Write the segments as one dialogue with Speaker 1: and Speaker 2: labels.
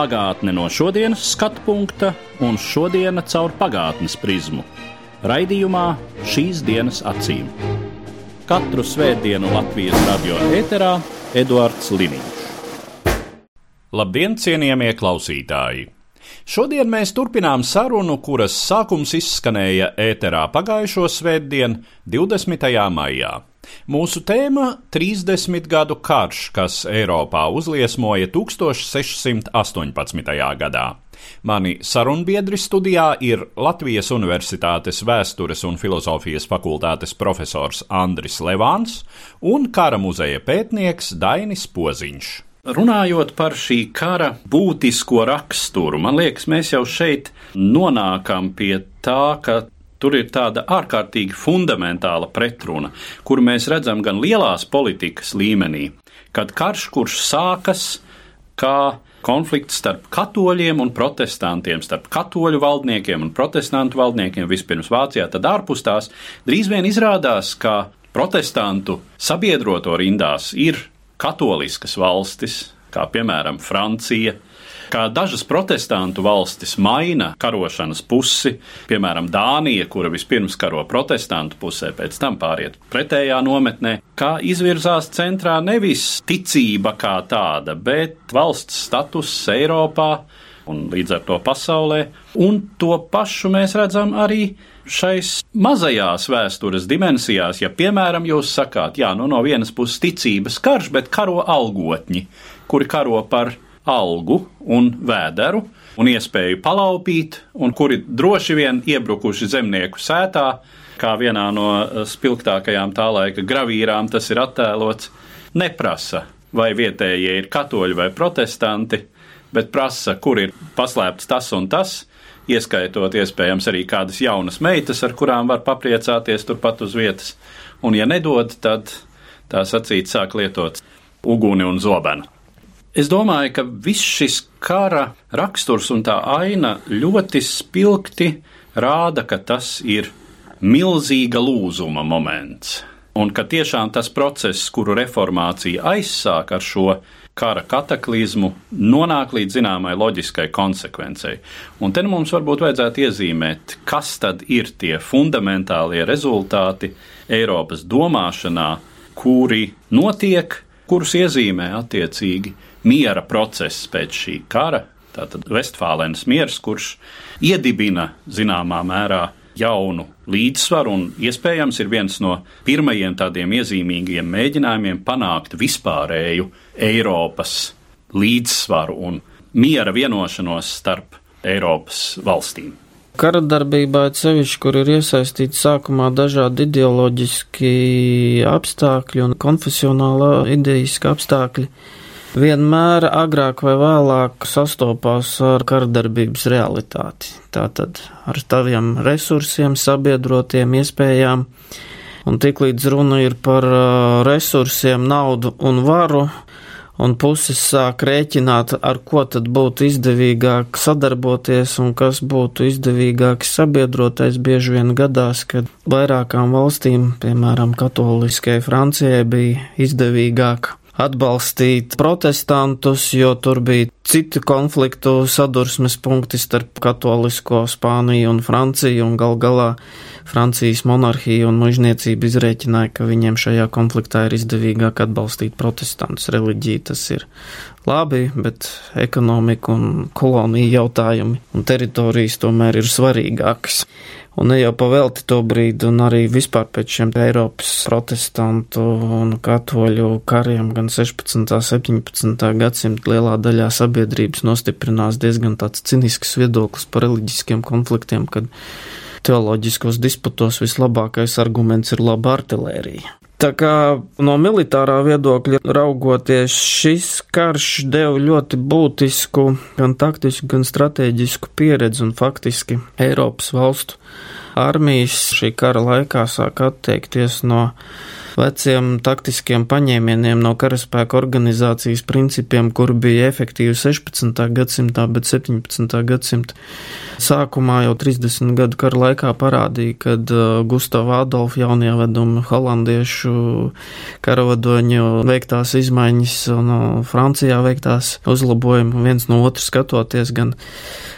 Speaker 1: Pagātne no šodienas skatu punkta un šodienas caur pagātnes prizmu. Raidījumā šīs dienas acīm. Katru svētdienu Latvijas radio ēterā Eduards Liniņš. Labdien, cienījamie klausītāji! Šodien mēs turpinām sarunu, kuras sākums izskanēja ēterā pagājušo svētdienu, 20. maijā. Mūsu tēma - 30 gadu karš, kas Eiropā uzliesmoja 1618. gadā. Mani sarunbiedri studijā ir Latvijas Universitātes vēstures un filozofijas fakultātes profesors Andris Levāns un kara muzeja pētnieks Dainis Poziņš. Runājot par šī kara būtisko raksturu, man liekas, mēs jau šeit nonākam pie tā, ka tur ir tāda ārkārtīgi fundamentāla pretruna, kuru mēs redzam gan lielās politikas līmenī, kad karš, kurš sākas kā konflikts starp katoļiem un protestantiem, starp katoļu valdniekiem un protestantu valdniekiem, vispirms Vācijā, tad ārpus tās drīz vien izrādās, ka protestantu sabiedroto rindās ir katoliskas valstis, kā piemēram Francija, kā dažas protestantu valstis maina karošanas pusi, piemēram, Dānija, kura vispirms karo protestantu pusē, pēc tam pāriet pretējā nometnē, kā izvirzās centrā nevis ticība kā tāda, bet valsts status Eiropā un līdz ar to pasaulē, un to pašu mēs redzam arī šais mazajās vēstures dimensijās, ja, piemēram, jūs sakāt, jā, nu no vienas puses ticības karš, bet karo algotņi, kuri karo par algu un vēderu un iespēju palaupīt, un kuri droši vien iebrukuši zemnieku sētā, kā vienā no spilgtākajām tā laika gravīrām tas ir attēlots, neprasa, vai vietējie ir katoļi vai protestanti, bet prasa, kur ir paslēpts tas un tas, ieskaitot iespējams arī kādas jaunas meitas, ar kurām var papriecāties turpat uz vietas, un ja nedod, tad tā sacīt sāk lietot uguni un zobenu. Es domāju, ka viss šis kara raksturs un tā aina ļoti spilgti rāda, ka tas ir milzīga lūzuma moments. Un ka tiešām tas process, kuru reformācija aizsāk ar šo kara kataklizmu, nonāk līdz zināmai loģiskai konsekvencei. Un te nu mums varbūt vajadzētu iezīmēt, kas tad ir tie fundamentālie rezultāti Eiropas domāšanā, kuri notiek, kurus iezīmē attiecīgi miera process pēc šī kara, tātad Vestfālēnas miers, kurš iedibina zināmā mērā jaunu līdzsvaru un iespējams ir viens no pirmajiem tādiem iezīmīgiem mēģinājumiem panākt vispārēju Eiropas līdzsvaru un miera vienošanos starp Eiropas valstīm.
Speaker 2: Kara darbībā, sevišķi, kur ir iesaistīti sākumā dažādi ideoloģiski apstākļi un konfesionāla idejiski apstākļi, vienmēr agrāk vai vēlāk sastopās ar kardarbības realitāti. Tātad ar taviem resursiem, sabiedrotiem, iespējām. Un tiklīdz runa ir par resursiem, naudu un varu, un puses sāk rēķināt, ar ko tad būtu izdevīgāk sadarboties un kas būtu izdevīgāks sabiedrotais, bieži vien gadās, kad vairākām valstīm, piemēram, katoliskajai Francijai, bija izdevīgāk atbalstīt protestantus, jo tur bija citi konfliktu sadursmes punkti starp katolisko Spāniju un Franciju, un gal galā Francijas monarhija un mužniecība izrēķināja, ka viņiem šajā konfliktā ir izdevīgāk atbalstīt protestantus. Reliģija tas ir labi, bet ekonomika un kolonija jautājumi un teritorijas tomēr ir svarīgākas. Un ne jau pavelti to brīdi, un arī vispār pēc šiem Eiropas protestantu un katoļu kariem gan 16. un 17. gadsimta lielā daļā sabiedrības nostiprinās diezgan tāds cinisks viedoklis par reliģiskiem konfliktiem, kad teoloģiskos disputos vislabākais arguments ir laba artilērija. Tā kā no militārā viedokļa raugoties, šis karš deva ļoti būtisku gan taktisku, gan strateģisku pieredzi un faktiski Eiropas valstu armijas šī kara laikā sāk atteikties no veciem taktiskiem paņēmieniem no karaspēka organizācijas principiem, kur bija efektīvi 16. gadsimtā, bet 17. gadsimta sākumā jau 30 gadu kara laikā parādīja, kad uh, Gustava Adolfa jaunieveduma holandiešu karavadoņu veiktās izmaiņas un uh, Francijā veiktās uzlabojumi viens no otru skatoties gan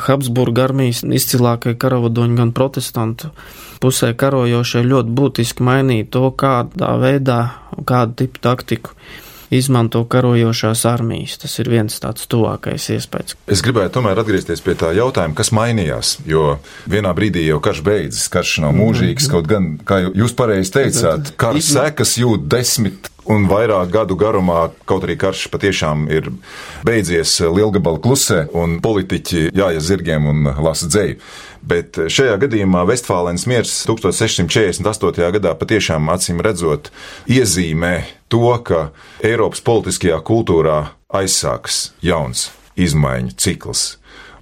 Speaker 2: Habsburga armijas izcilākai karavadoņu, gan protestantu pusē karojošie ļoti būtiski mainīja to, kādā veidā, kādu tipu taktiku izmanto karojošās armijas. Tas ir viens tāds tuvākais iespējas.
Speaker 3: Es gribētu tomēr atgriezties pie tā jautājuma, kas mainījās. Jo vienā brīdī jau karš beidzas, karš nav mūžīgs, kaut gan, kā jūs pareizi teicāt, kara sekas jūt desmit un vairāk gadu garumā, kaut arī karš patiešām ir beidzies lielgabalu klusē, un politiķi jāies zirgiem un lasa dzēju. Bet šajā gadījumā Vestfālēnas miers 1648. gadā patiešām acīm redzot iezīmē to, ka Eiropas politiskajā kultūrā aizsāks jauns izmaiņu cikls.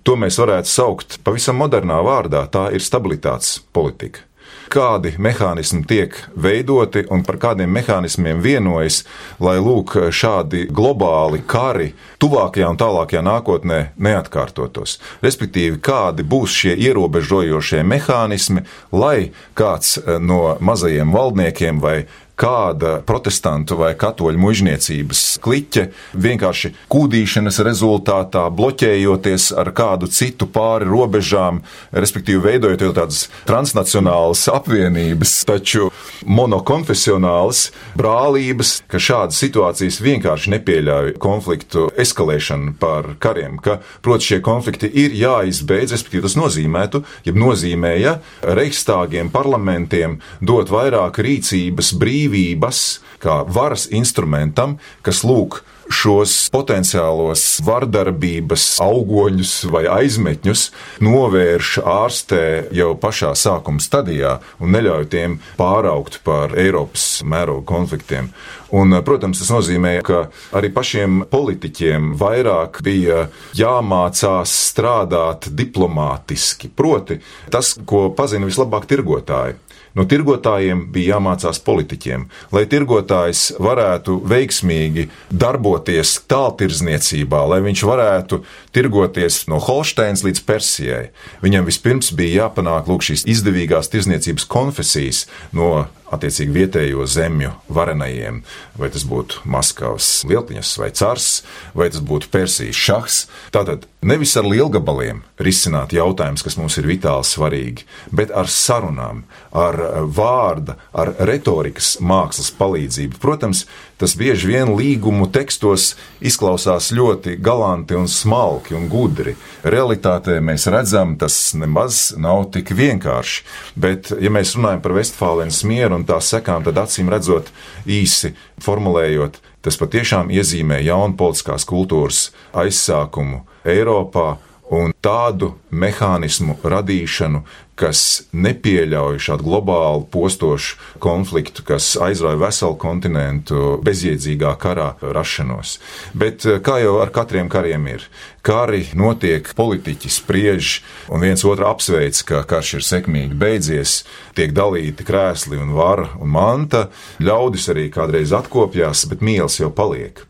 Speaker 3: To mēs varētu saukt pavisam modernā vārdā - tā ir stabilitātes politika kādi mehānismi tiek veidoti un par kādiem mehānismiem vienojas, lai lūk šādi globāli kari tuvākajā un tālākajā nākotnē neatkārtotos. Respektīvi, kādi būs šie ierobežojošie mehānismi, lai kāds eh, no mazajiem valdniekiem vai kāda protestantu vai katoļu mužniecības kliķe vienkārši kūdīšanas rezultātā, bloķējoties ar kādu citu pāri robežām, respektīvi veidojot jau tādas transnacionālas apvienības, taču monokonfesionālas brālības, ka šādas situācijas vienkārši nepieļauj konfliktu eskalēšanu par kariem, ka, protams, šie konflikti ir jāizbeidz, respektīvi tas nozīmētu, ja nozīmēja reikstāgiem parlamentiem dot vairāk rīcības brīvības brīvības kā varas instrumentam, kas lūk šos potenciālos vardarbības augoņus vai aizmetņus novērš ārstē jau pašā sākuma stadijā un neļauj tiem pāraugt par Eiropas mēroga konfliktiem. Un, protams, tas nozīmē, ka arī pašiem politiķiem vairāk bija jāmācās strādāt diplomātiski. Proti, tas, ko pazina vislabāk tirgotāji. No tirgotājiem bija jāmācās politiķiem, lai tirgotājs varētu veiksmīgi darboties tāltirzniecībā, lai viņš varētu tirgoties no Holsteins līdz Persijai. Viņam vispirms bija jāpanāk lūk šīs izdevīgās tirzniecības konfesijas no attiecīgi vietējo zemju varenajiem, vai tas būtu Maskavas lielpiņas vai cars, vai tas būtu Persijas šahs. Tātad nevis ar lielgabaliem risināt jautājumus, kas mums ir vitāli svarīgi, bet ar sarunām, ar vārda, ar retorikas mākslas palīdzību. Protams, tas bieži vien līgumu tekstos izklausās ļoti galanti un smalki un gudri. Realitātē mēs redzam, tas nemaz nav tik vienkārši. Bet, ja mēs runājam par Vestfālēnas mieru un tās sekām, tad acīm redzot, īsi formulējot, tas patiešām iezīmē jaunu politiskās kultūras aizsākumu Eiropā un tādu mehānismu radīšanu, kas nepieļauj šādu globālu postošu konfliktu, kas aizrauja veselu kontinentu bezjēdzīgā karā rašanos. Bet eh, kā jau ar katriem kariem ir, kari notiek, politiķi spriež, un viens otru apsveic, ka karš ir sekmīgi beidzies, tiek dalīti krēsli un vara un manta, ļaudis arī kādreiz atkopjās, bet mīls jau paliek.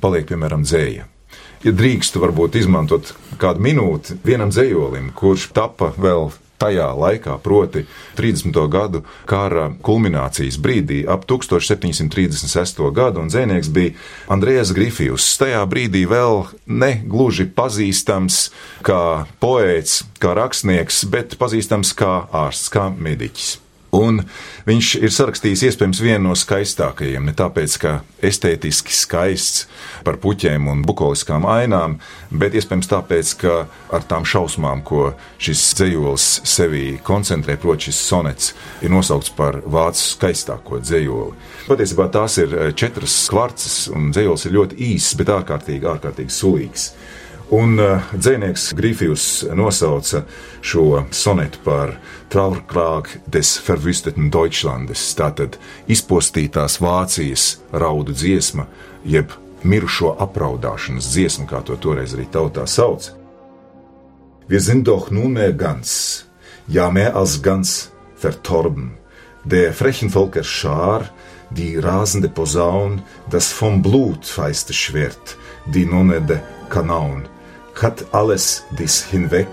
Speaker 3: Paliek, piemēram, dzēja ja drīkstu varbūt izmantot kādu minūti vienam dzējolim, kurš tapa vēl tajā laikā, proti 30. gadu kara kulminācijas brīdī, ap 1736. gadu, un dzēnieks bija Andrēs Grifijus. Tajā brīdī vēl ne gluži pazīstams kā poēts, kā rakstnieks, bet pazīstams kā ārsts, kā mediķis. Un viņš ir sarakstījis iespējams vienu no skaistākajiem, ne tāpēc, ka estētiski skaists par puķiem un bukoliskām ainām, bet iespējams tāpēc, ka ar tām šausmām, ko šis dzējols sevī koncentrē, proti, šis sonets ir nosaukts par vācu skaistāko dzējoli. Patiesībā tās ir četras kvarcas, un dzējols ir ļoti īss, bet ārkārtīgi, ārkārtīgi sulīgs. Un uh, dzinieks Grīfijs nosauca šo sonetu par Trauerklāg des Verwüsteten Deutschlandes, tātad izpostītās Vācijas raudu dziesma, jeb mirušo apraudāšanas dziesma, kā to toreiz arī tautā sauc. Wir sind doch nunmehr ganz, ja mehr als ganz vertorben. Der frechen Volker Schar, die rasende Posaun, das vom Blut feiste Schwert, die nonnede Kanaun, hat alles dies hinweg,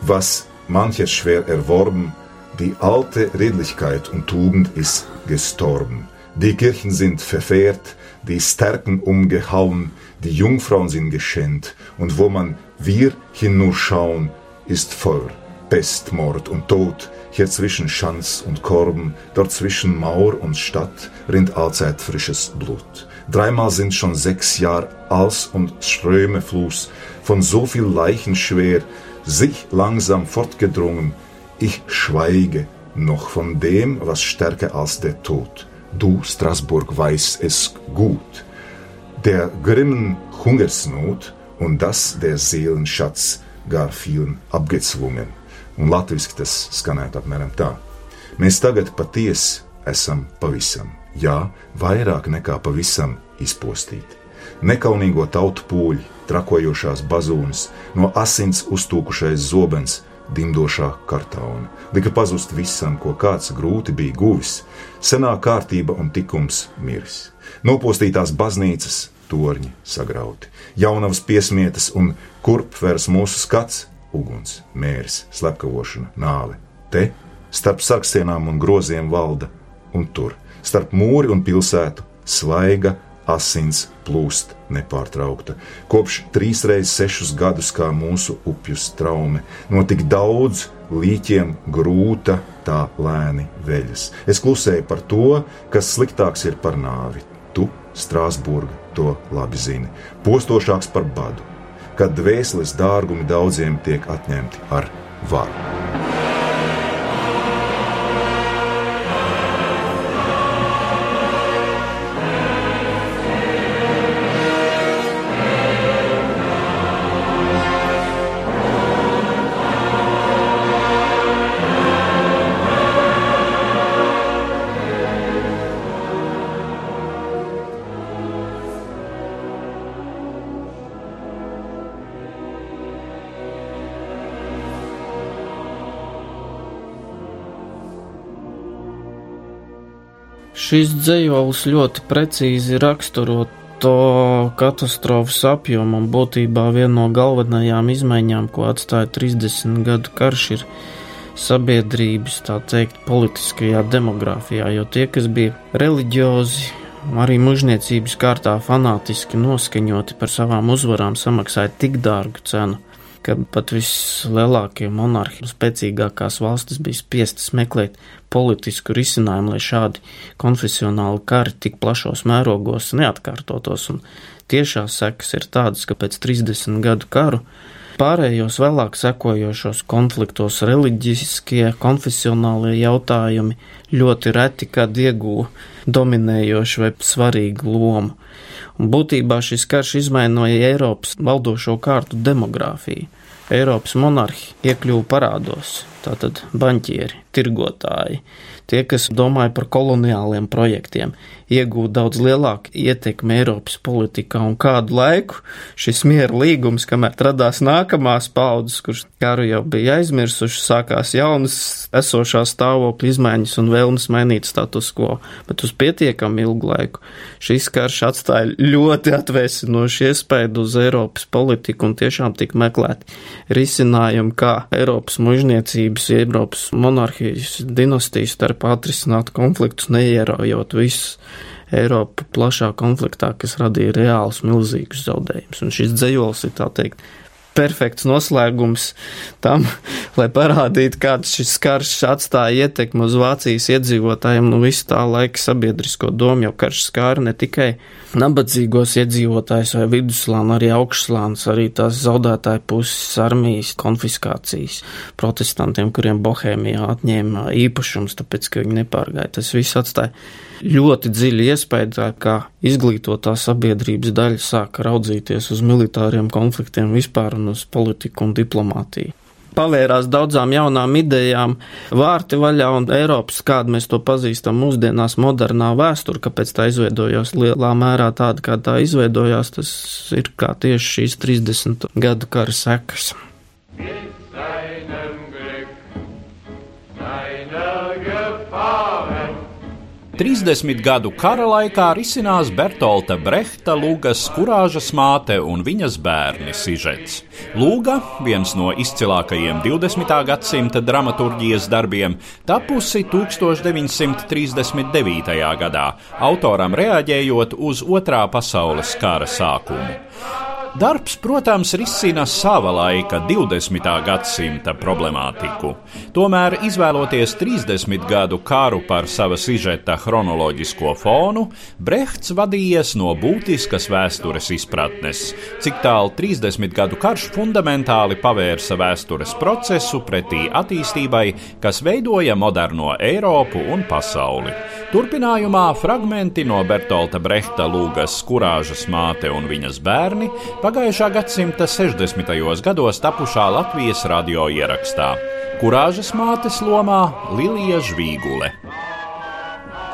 Speaker 3: was mancher schwer erworben, die alte Redlichkeit und Tugend ist gestorben. Die Kirchen sind verfehrt, die Stärken umgehauen, die Jungfrauen sind geschänt, und wo man wir hin nur schauen, ist Feuer, Pest, Mord und Tod, hier zwischen Schanz und Korben, dort zwischen Mauer und Stadt rinnt allzeit frisches Blut. Dreimal sind schon sechs Jahre als und Ströme Fluss, von so viel Leichen schwer, sich langsam fortgedrungen. Ich schweige noch von dem, was stärker als der Tod. Du, Straßburg, weißt es gut. Der grimmen Hungersnot un das der Seelenschatz gar vielen apgezwungen. Un latviski tas skanētu apmēram tā. Mēs tagad patiesi esam pavisam, jā, vairāk nekā pavisam izpostīti. Nekaunīgo tautu pūļi, trakojošās bazūnas, no asins uztūkušais zobens, dimdošā kartauna, lika pazust visam, ko kāds grūti bija guvis, senā kārtība un tikums miris. Nopostītās baznīcas, torņi sagrauti, jaunavas piesmietas un kurp vērs mūsu skats, uguns, mērs, slepkavošana, nāve. Te, starp sarkstienām un groziem valda, un tur, starp mūri un pilsētu, svaiga, asins plūst nepārtraukta. Kopš trīsreiz sešus gadus kā mūsu upju traume, no tik daudz līķiem grūta tā lēni veļas. Es klusēju par to, kas sliktāks ir par nāvi. Tu, Strāsburga, to labi zini. Postošāks par badu, kad dvēseles dārgumi daudziem tiek atņemti ar varu.
Speaker 2: Šis dzējolis ļoti precīzi raksturo to katastrofas apjomu un būtībā viena no galvenajām izmaiņām, ko atstāja 30 gadu karš, ir sabiedrības, tā teikt, politiskajā demogrāfijā, jo tie, kas bija reliģiozi, arī mužniecības kārtā fanātiski noskaņoti par savām uzvarām, samaksāja tik dārgu cenu, ka pat vislielākie monarhi, spēcīgākās valstis bija spiestas meklēt politisku risinājumu, lai šādi konfesionāli kari tik plašos mērogos neatkārtotos. Un tiešās sekas ir tādas, ka pēc 30 gadu karu pārējos vēlāk sekojošos konfliktos reliģiskie, konfesionālie jautājumi ļoti reti kad iegūda dominējošu vai svarīgu lomu. Un būtībā šis karš izmainoja Eiropas valdošo kārtu demogrāfiju. Eiropas monarhi iekļuva parādos, tātad banķieri, tirgotāji, tie, kas domāja par koloniāliem projektiem, iegūt daudz lielāku ietekmi Eiropas politikā, un kādu laiku šis miera līgums, kamēr radās nākamās paudzes, kuras karu jau bija aizmirsuši, sākās jaunas esošā stāvokļa izmaiņas un vēlmes mainīt status quo, bet uz pietiekami ilgu laiku šis karš atstāja ļoti atvēsinošu iespēju uz Eiropas politiku un tiešām tika meklēti risinājumi, kā Eiropas mužniecības, Eiropas monarhijas dinastijas starp atrisināt konfliktus, neieraujot visus Eiropu plašā konfliktā, kas radīja reālus milzīgus zaudējumus. Un šis dzējols ir tā teikt perfekts noslēgums tam, lai parādītu, kāds šis karš atstāja ietekmi uz Vācijas iedzīvotājiem, nu visu tā laika sabiedrisko domu, jo karš skāra ne tikai nabadzīgos iedzīvotājus vai viduslānu, arī augšslāns, arī tās zaudētāju puses armijas konfiskācijas protestantiem, kuriem Bohēmijā atņēma īpašums, tāpēc, ka viņi nepārgāja. Tas viss atstāja ļoti dziļu iespēju, kā izglītotā sabiedrības daļa sāka raudzīties uz militāriem konfliktiem vispār un uz politiku un diplomātiju pavērās daudzām jaunām idejām, vārti vaļā un Eiropas, kādu mēs to pazīstam mūsdienās, modernā vēsture, kāpēc tā izveidojās lielā mērā tāda, kā tā izveidojās, tas ir kā tieši šīs 30 gadu kara sekas.
Speaker 1: 30 gadu kara laikā risinās Bertolta Brehta Lūgas kurāžas māte un viņas bērni sižets. Lūga, viens no izcilākajiem 20. gadsimta dramaturgijas darbiem, tapusi 1939. gadā, autoram reaģējot uz Otrā pasaules kara sākumu. Darbs, protams, risina sava laika 20. gadsimta problemātiku. Tomēr, izvēloties 30 gadu karu par sava sižeta chronoloģisko fonu, Brehts vadījies no būtiskas vēstures izpratnes, cik tālu 30 gadu karš fundamentāli pavērsa vēstures procesu pretī attīstībai, kas veidoja moderno Eiropu un pasauli. Turpinājumā fragmenti no Bertolta Brehta lūgas Kurāžas māte un viņas bērni pagājušā gadsimta 60. gados tapušā Latvijas radio ierakstā. Kurāžas mātes lomā Lilija Žvīgule.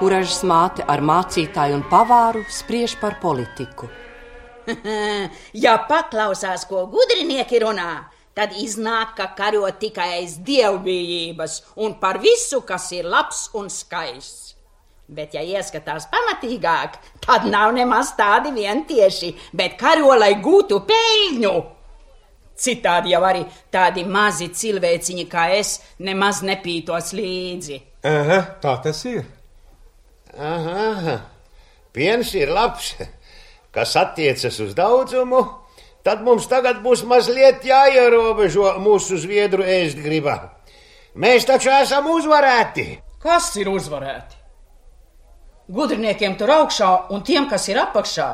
Speaker 4: Kurāžas māte ar mācītāju un pavāru spriež par politiku.
Speaker 5: ja paklausās, ko gudrinieki runā, tad iznāk, ka karo tikai aiz dievbijības un par visu, kas ir labs un skaists. Bet, ja ieskatās pamatīgāk, tad nav nemaz tādi vien tieši, bet karo, lai gūtu peļņu. Citādi jau arī tādi mazi cilvēciņi kā es nemaz nepītos līdzi.
Speaker 6: Aha, tā tas ir.
Speaker 7: Aha, aha. piens ir labs, kas attiecas uz daudzumu, tad mums tagad būs mazliet jāierobežo mūsu zviedru ēstgribā. Mēs taču esam uzvarēti.
Speaker 5: Kas ir uzvarēti? Gudriniekiem tur augšā un tiem, kas ir apakšā,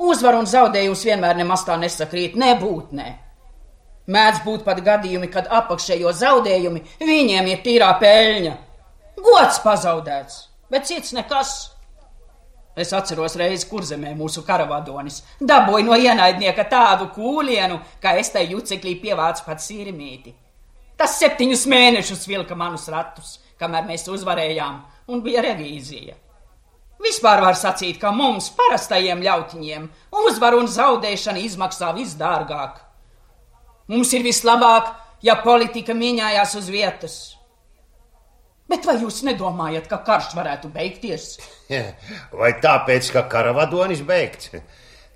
Speaker 5: uzvar un zaudējums vienmēr nemaz tā nesakrīt, nebūtnē. Mēdz būt pat gadījumi, kad apakšējo zaudējumi viņiem ir tīrā peļņa. Gods pazaudēts, bet cits nekas. Es atceros reizi, kur zemē mūsu karavadonis dabūja no ienaidnieka tādu kūlienu, ka es tai juceklī pievācu pat sīrimīti. Tas septiņus mēnešus vilka manus ratus, kamēr mēs uzvarējām, un bija revīzija. Vispār var sacīt, ka mums, parastajiem ļautiņiem, uzvaru un zaudēšana izmaksā visdārgāk. Mums ir vislabāk, ja politika mīņājās uz vietas. Bet vai jūs nedomājat, ka karš varētu beigties?
Speaker 7: Vai tāpēc, ka karavadonis beigts?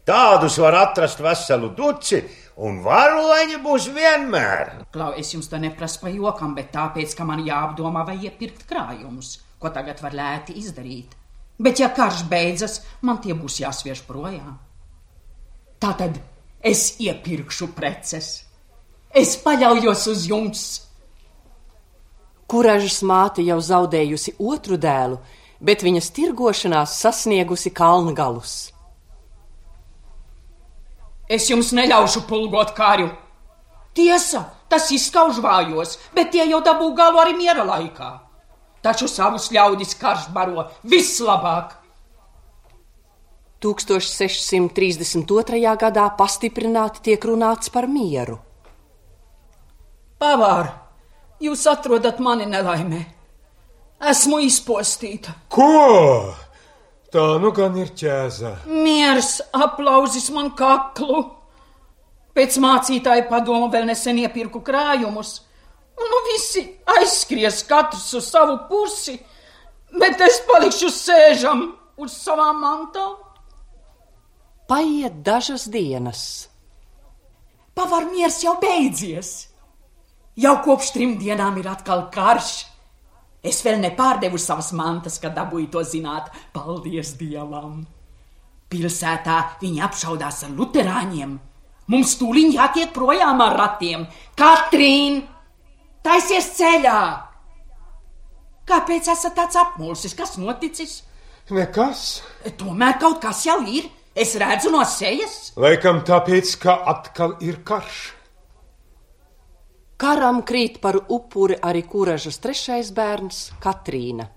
Speaker 7: Tādus var atrast veselu duci, un varoņi būs vienmēr.
Speaker 5: Klau, es jums to neprasu pa jokam, bet tāpēc, ka man jāapdomā, vai iepirkt krājumus, ko tagad var lēti izdarīt. Bet, ja karš beidzas, man tie būs jāsviež projām. Tā tad es iepirkšu preces. Es paļaujos uz jums.
Speaker 4: Kuražas māte jau zaudējusi otru dēlu, bet viņas tirgošanās sasniegusi kalnu galus.
Speaker 5: Es jums neļaušu pulgot kāru. Tiesa, tas izskauž vājos, bet tie jau dabū galu arī miera laikā taču savus ļaudis karš baro vislabāk.
Speaker 4: 1632. gadā pastiprināti tiek runāts par mieru.
Speaker 5: Pavār, jūs atrodat mani nelaimē. Esmu izpostīta.
Speaker 6: Ko? Tā nu gan ir ķēza.
Speaker 5: Miers aplauzis man kaklu. Pēc mācītāja padoma vēl nesen iepirku krājumus Nu, visi aizskries katrs uz savu pusi, bet es palikšu sēžam uz savām mantām.
Speaker 4: Paiet dažas dienas.
Speaker 5: Pavarmiers jau beidzies. Jau kopš trim dienām ir atkal karš. Es vēl nepārdevu savas mantas, kad dabūju to zināt. Paldies Dievam! Pilsētā viņi apšaudās ar luterāņiem. Mums tūlīt jātiek projām ar ratiem. Katrīna! Taisies ceļā! Kāpēc esat tāds apmulsis? Kas noticis?
Speaker 6: Nekas.
Speaker 5: Tomēr kaut kas jau ir. Es redzu no sejas.
Speaker 6: Laikam tāpēc, ka atkal ir karš.
Speaker 4: Karam krīt par upuri arī kuražas trešais bērns Katrīna.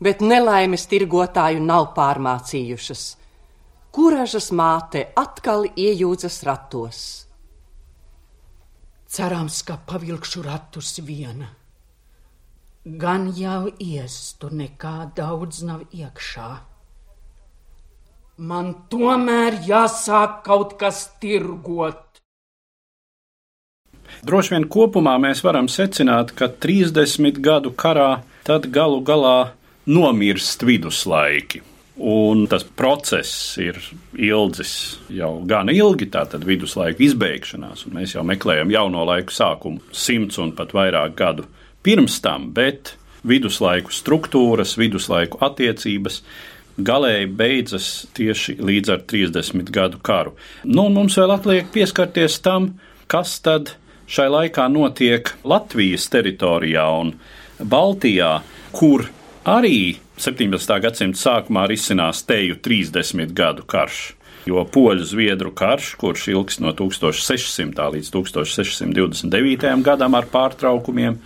Speaker 4: Bet nelaimes tirgotāju nav pārmācījušas. Kuražas māte atkal iejūdzas ratos.
Speaker 5: Cerams, ka pavilkšu ratus viena. Gan jau ies, tur nekā daudz nav iekšā. Man tomēr jāsāk kaut kas tirgot.
Speaker 1: Droši vien kopumā mēs varam secināt, ka 30 gadu karā tad galu galā nomirst viduslaiki. Un tas process ir ilgs jau gan ilgi, tātad viduslaika izbeigšanās, un mēs jau meklējam jauno laiku sākumu, simts un pat vairāk gadu pirms tam, bet viduslaiku struktūras, viduslaiku attiecības galēji beidzas tieši līdz ar 30 gadu karu. Nu, mums vēl atliek pieskarties tam, kas tad šai laikā notiek Latvijas teritorijā un Baltijā, kur arī 17. gadsimta sākumā risinās teju 30 gadu karš. Jo poļu zviedru karš, kurš ilgs no 1600. līdz 1629. gadam ar pārtraukumiem,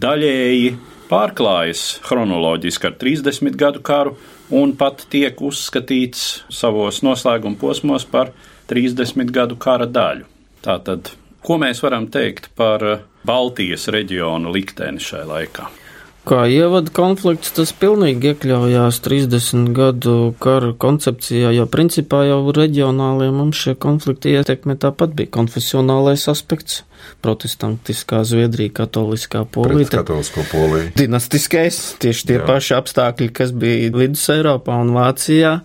Speaker 1: daļēji pārklājas chronoloģiski ar 30 gadu karu un pat tiek uzskatīts savos noslēguma posmos par 30 gadu kara daļu. Tātad, ko mēs varam teikt par Baltijas reģionu likteni šai laikā?
Speaker 2: Kā ievada konflikts, tas pilnīgi iekļaujās 30 gadu kara koncepcijā, jo principā jau reģionāliem mums šie konflikti ietekme tāpat bija konfesionālais aspekts. Protestantiskā Zviedrija, katoliskā Polija.
Speaker 3: Katolisko Poliju.
Speaker 2: Dinastiskais, tieši tie Jā. paši apstākļi, kas bija Vidus Eiropā un Vācijā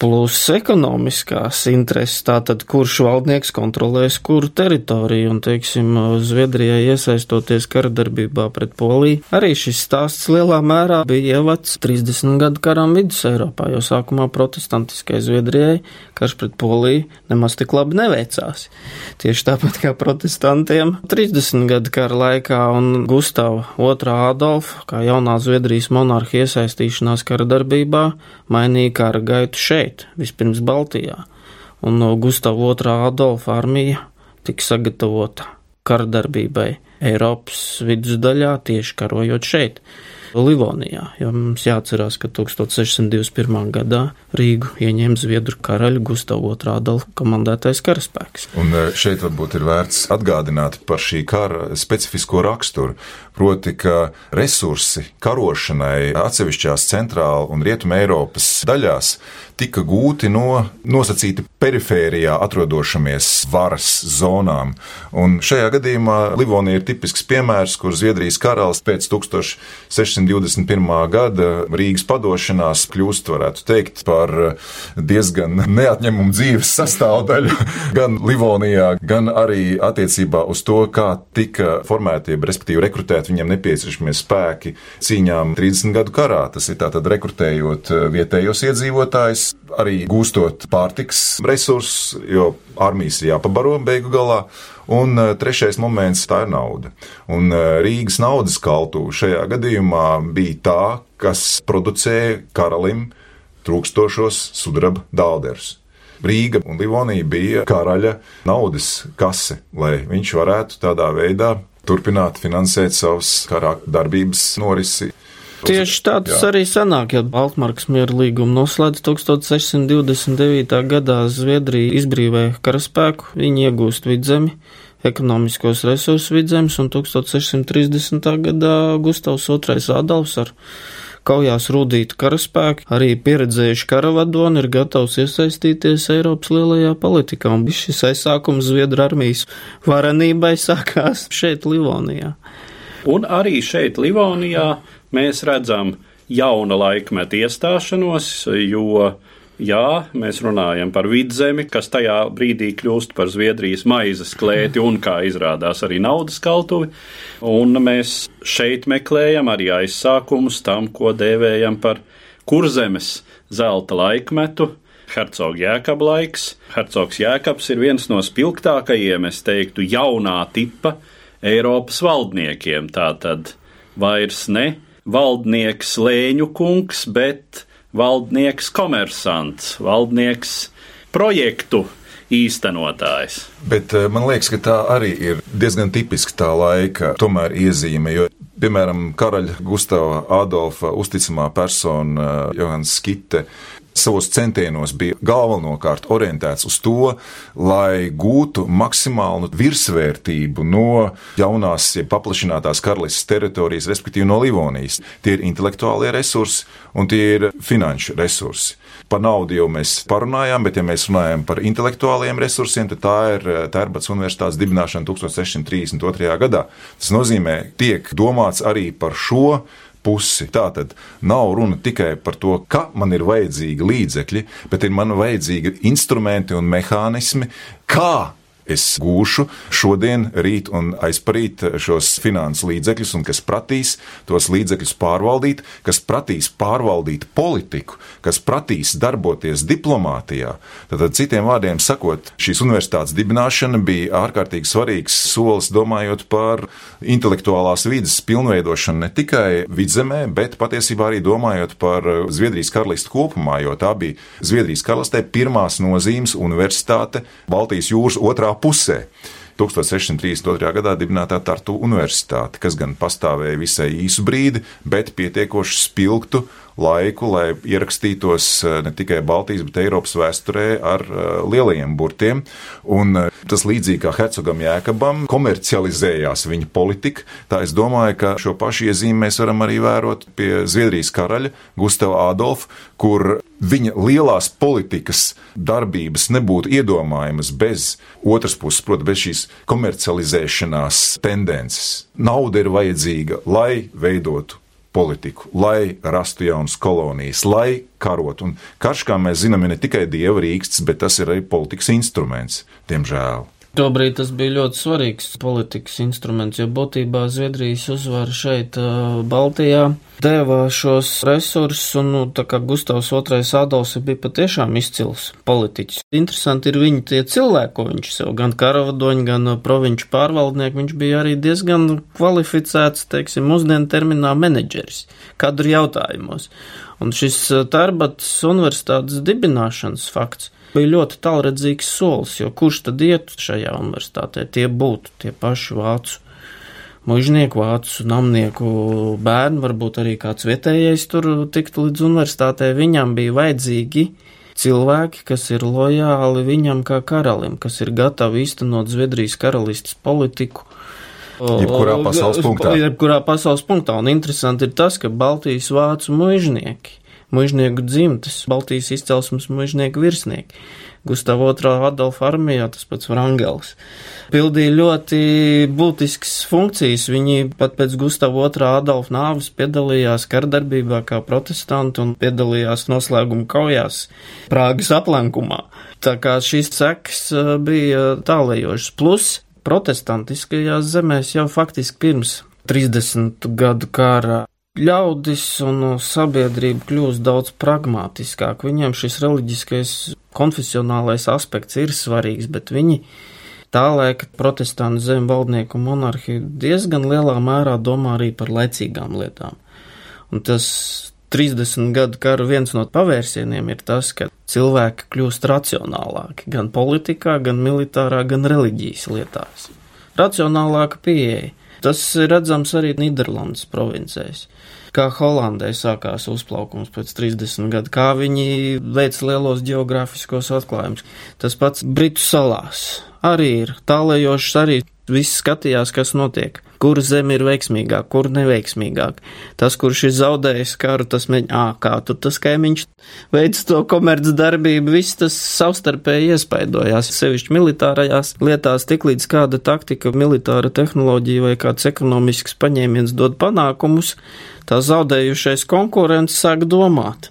Speaker 2: plus ekonomiskās intereses, tātad kurš valdnieks kontrolēs kuru teritoriju, un, teiksim, Zviedrijai iesaistoties karadarbībā pret Poliju. Arī šis stāsts lielā mērā bija ievads 30 gadu karam vidus Eiropā, jo sākumā protestantiskai Zviedrijai karš pret Poliju nemaz tik labi neveicās. Tieši tāpat kā protestantiem 30 gadu kara laikā un Gustava II Adolfa, kā jaunā Zviedrijas monarha iesaistīšanās kara darbībā, mainīja kara gaitu šeit, vispirms Baltijā, un no Gustavs II Adolfa armija tika sagatavota karadarbībai Eiropas vidusdaļā, tieši karojot šeit. Livonijā, jo mums jāatcerās, ka 1621. gadā Rīgu ieņēma Zviedru karaļa Gustavu II Adolfu komandētais karaspēks.
Speaker 3: Un e, šeit varbūt ir vērts atgādināt par šī kara specifisko raksturu, proti, ka resursi karošanai atsevišķās centrāla un rietuma Eiropas daļās tika gūti no nosacīti perifērijā atrodošamies varas zonām. Un šajā gadījumā Livonija ir tipisks piemērs, kur Zviedrijas karalis pēc 1621. gada Rīgas padošanās kļūst, varētu teikt, par diezgan neatņemumu dzīves sastāvdaļu gan Livonijā, gan arī attiecībā uz to, kā tika formēti, respektīvi rekrutēti viņiem nepieciešamie spēki cīņām 30 gadu karā. Tas ir tātad rekrutējot vietējos iedzīvotājus, arī gūstot pārtiks resursus, jo armijas ir jāpabaro beigu galā. Un uh, trešais moments - tā ir nauda. Un uh, Rīgas naudas kaltu šajā gadījumā bija tā, kas producēja karalim trūkstošos sudraba dālderus. Rīga un Livonija bija karaļa naudas kase, lai viņš varētu tādā veidā turpināt finansēt savas kara darbības norisi
Speaker 2: Tieši tā tas jā. arī sanāk, ja Baltmarks miera līgumu noslēdz 1629. gadā Zviedrija izbrīvēja karaspēku, viņi iegūst vidzemi, ekonomiskos resursus vidzemes, un 1630. gadā Gustavs II Adolfs ar kaujās rūdītu karaspēku, arī pieredzējuši karavadoni ir gatavs iesaistīties Eiropas lielajā politikā, un šis aizsākums Zviedru armijas varenībai sākās šeit Livonijā.
Speaker 1: Un arī šeit Livonijā mēs redzam jauna laikmeta iestāšanos, jo Jā, mēs runājam par vidzemi, kas tajā brīdī kļūst par Zviedrijas maizes klēti un, kā izrādās, arī naudas kaltuvi. Un mēs šeit meklējam arī aizsākumus tam, ko dēvējam par kurzemes zelta laikmetu. Hercogs Jēkabs laiks. Hercogs Jēkabs ir viens no spilgtākajiem, es teiktu, jaunā tipa Eiropas valdniekiem. Tātad vairs ne valdnieks lēņu kungs, bet valdnieks komersants, valdnieks projektu īstenotājs.
Speaker 3: Bet eh, man liekas, ka tā arī ir diezgan tipiska tā laika tomēr iezīme, jo, piemēram, karaļa Gustava Adolfa uzticamā persona eh, Johans Skitte savos centienos bija galvenokārt orientēts uz to, lai gūtu maksimālu virsvērtību no jaunās, ja paplašinātās karalistes teritorijas, respektīvi no Livonijas. Tie ir intelektuālie resursi un tie ir finanšu resursi. Par naudu jau mēs parunājām, bet, ja mēs runājam par intelektuāliem resursiem, tad tā ir Tērbats Universitātes dibināšana 1632. gadā. Tas nozīmē, tiek domāts arī par šo pusi. Tā tad nav runa tikai par to, ka man ir vajadzīgi līdzekļi, bet ir man vajadzīgi instrumenti un mehānismi, kā es gūšu šodien, rīt un aizparīt šos finansu līdzekļus, un kas prasīs tos līdzekļus pārvaldīt, kas prasīs pārvaldīt politiku, kas prasīs darboties diplomātijā. Tad, citiem vārdiem sakot, šīs universitātes dibināšana bija ārkārtīgi svarīgs solis, domājot par intelektuālās vidas pilnveidošanu ne tikai vidzemē, bet patiesībā arī domājot par Zviedrijas karalistu kopumā, jo tā bija Zviedrijas karalistē pirmās nozīmes universitāte Baltijas jūras otrā pusē. 1632. gadā dibinātā Tartu Universitāte, kas gan pastāvēja visai īsu brīdi, bet pietiekoši spilgtu laiku, lai ierakstītos eh, ne tikai Baltijas, bet Eiropas vēsturē ar eh, lielajiem burtiem. Un eh, tas līdzīgi kā Hercogam Jēkabam komercializējās viņa politika, tā es domāju, ka šo pašu iezīmi mēs varam arī vērot pie Zviedrijas karaļa Gustava Adolfa, kur viņa lielās politikas darbības nebūtu iedomājamas bez otras puses, proti, bez šīs komercializēšanās tendences. Nauda ir vajadzīga, lai veidotu politiku, lai rastu jaunas kolonijas, lai karotu. Un karš, kā mēs zinām, ir ne tikai dieva rīksts, bet tas ir arī politikas instruments, diemžēl.
Speaker 2: Tobrīd tas bija ļoti svarīgs politikas instruments, jo būtībā Zviedrijas uzvara šeit, Baltijā, deva šos resursus, un, nu, tā kā Gustavs II Adolfs bija patiešām izcils politiķis. Interesanti ir viņa tie cilvēki, ko viņš sev, gan karavadoņi, gan provinču pārvaldnieki, viņš bija arī diezgan kvalificēts, teiksim, mūsdienu terminā menedžeris, kadru jautājumos. Un šis Tarbats universitātes dibināšanas fakts bija ļoti tālredzīgs solis, jo kurš tad ietu šajā universitātē? Tie būtu tie paši vācu mužnieku, vācu namnieku bērni, varbūt arī kāds vietējais tur tiktu līdz universitātei. Viņam bija vajadzīgi cilvēki, kas ir lojāli viņam kā karalim, kas ir gatavi īstenot Zviedrijas karalistas politiku.
Speaker 3: Jebkurā pasaules punktā.
Speaker 2: Jebkurā pasaules punktā. Un interesanti ir tas, ka Baltijas vācu mužnieki mužnieku dzimtes, Baltijas izcelsmes mužnieku virsnieki. Gustavo II Adolfa armijā, tas pats Vrangels. Pildīja ļoti būtiskas funkcijas. Viņi pat pēc Gustavo II Adolfa nāves piedalījās kardarbībā kā protestanti un piedalījās noslēguma kaujās Prāgas aplenkumā. Tā kā šīs sekas bija tālējošas. Plus protestantiskajās zemēs jau faktiski pirms 30 gadu kara ļaudis un sabiedrība kļūst daudz pragmatiskāk. Viņiem šis reliģiskais, konfesionālais aspekts ir svarīgs, bet viņi tā laika protestantu zem valdnieku monarhiju diezgan lielā mērā domā arī par laicīgām lietām. Un tas 30 gadu kara viens no pavērsieniem ir tas, ka cilvēki kļūst racionālāki gan politikā, gan militārā, gan reliģijas lietās. Racionālāka pieeja. Tas redzams arī Nīderlandes provincēs kā Holandē sākās uzplaukums pēc 30 gadu, kā viņi veic lielos geogrāfiskos atklājumus. Tas pats Britu salās arī ir tālējošs, arī viss skatījās, kas notiek. Kur zeme ir veiksmīgāk, kur neveiksmīgāk. Tas, kurš ir zaudējis karu, tas mēģina, ā, kā tur tas kaimiņš veids to komerc darbību, viss tas savstarpēji iespaidojās. Sevišķi militārajās lietās, tik līdz kāda taktika, militāra tehnoloģija vai kāds ekonomisks paņēmiens dod panākumus, tā zaudējušais konkurents sāk domāt,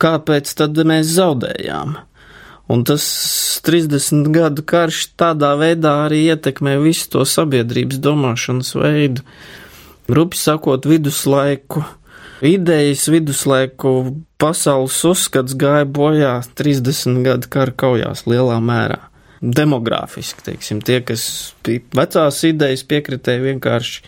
Speaker 2: kāpēc tad mēs zaudējām. Un tas 30 gadu karš tādā veidā arī ietekmē visu to sabiedrības domāšanas veidu. Rupi sakot, viduslaiku idejas, viduslaiku pasaules uzskats gāja bojā 30 gadu kara kaujās lielā mērā. Demogrāfiski, teiksim, tie, kas bija vecās idejas piekritēji vienkārši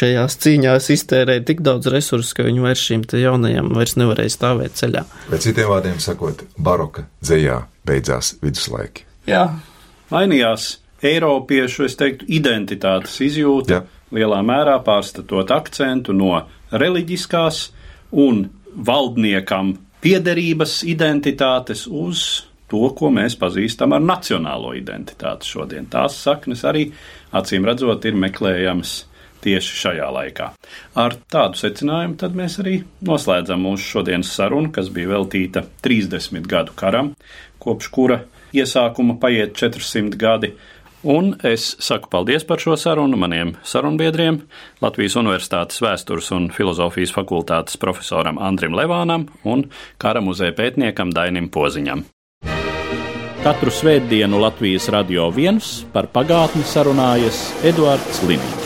Speaker 2: šajās cīņās iztērēja tik daudz resursu, ka viņi vairs šīm jaunajām vairs nevarēja stāvēt ceļā.
Speaker 3: Bet citiem vārdiem sakot, baroka dzējā beidzās viduslaiki.
Speaker 1: Jā, mainījās Eiropiešu, es teiktu, identitātes izjūta, Jā. lielā mērā pārstatot akcentu no reliģiskās un valdniekam piederības identitātes uz to, ko mēs pazīstam ar nacionālo identitāti šodien. Tās saknes arī, acīm redzot, ir meklējamas tieši šajā laikā. Ar tādu secinājumu tad mēs arī noslēdzam mūsu šodienas sarunu, kas bija veltīta 30 gadu karam, kopš kura iesākuma paiet 400 gadi. Un es saku paldies par šo sarunu maniem sarunbiedriem, Latvijas Universitātes vēstures un filozofijas fakultātes profesoram Andrim Levānam un kara muzeja pētniekam Dainim Poziņam. Katru svētdienu Latvijas radio viens par pagātni sarunājas Eduards Liniņš.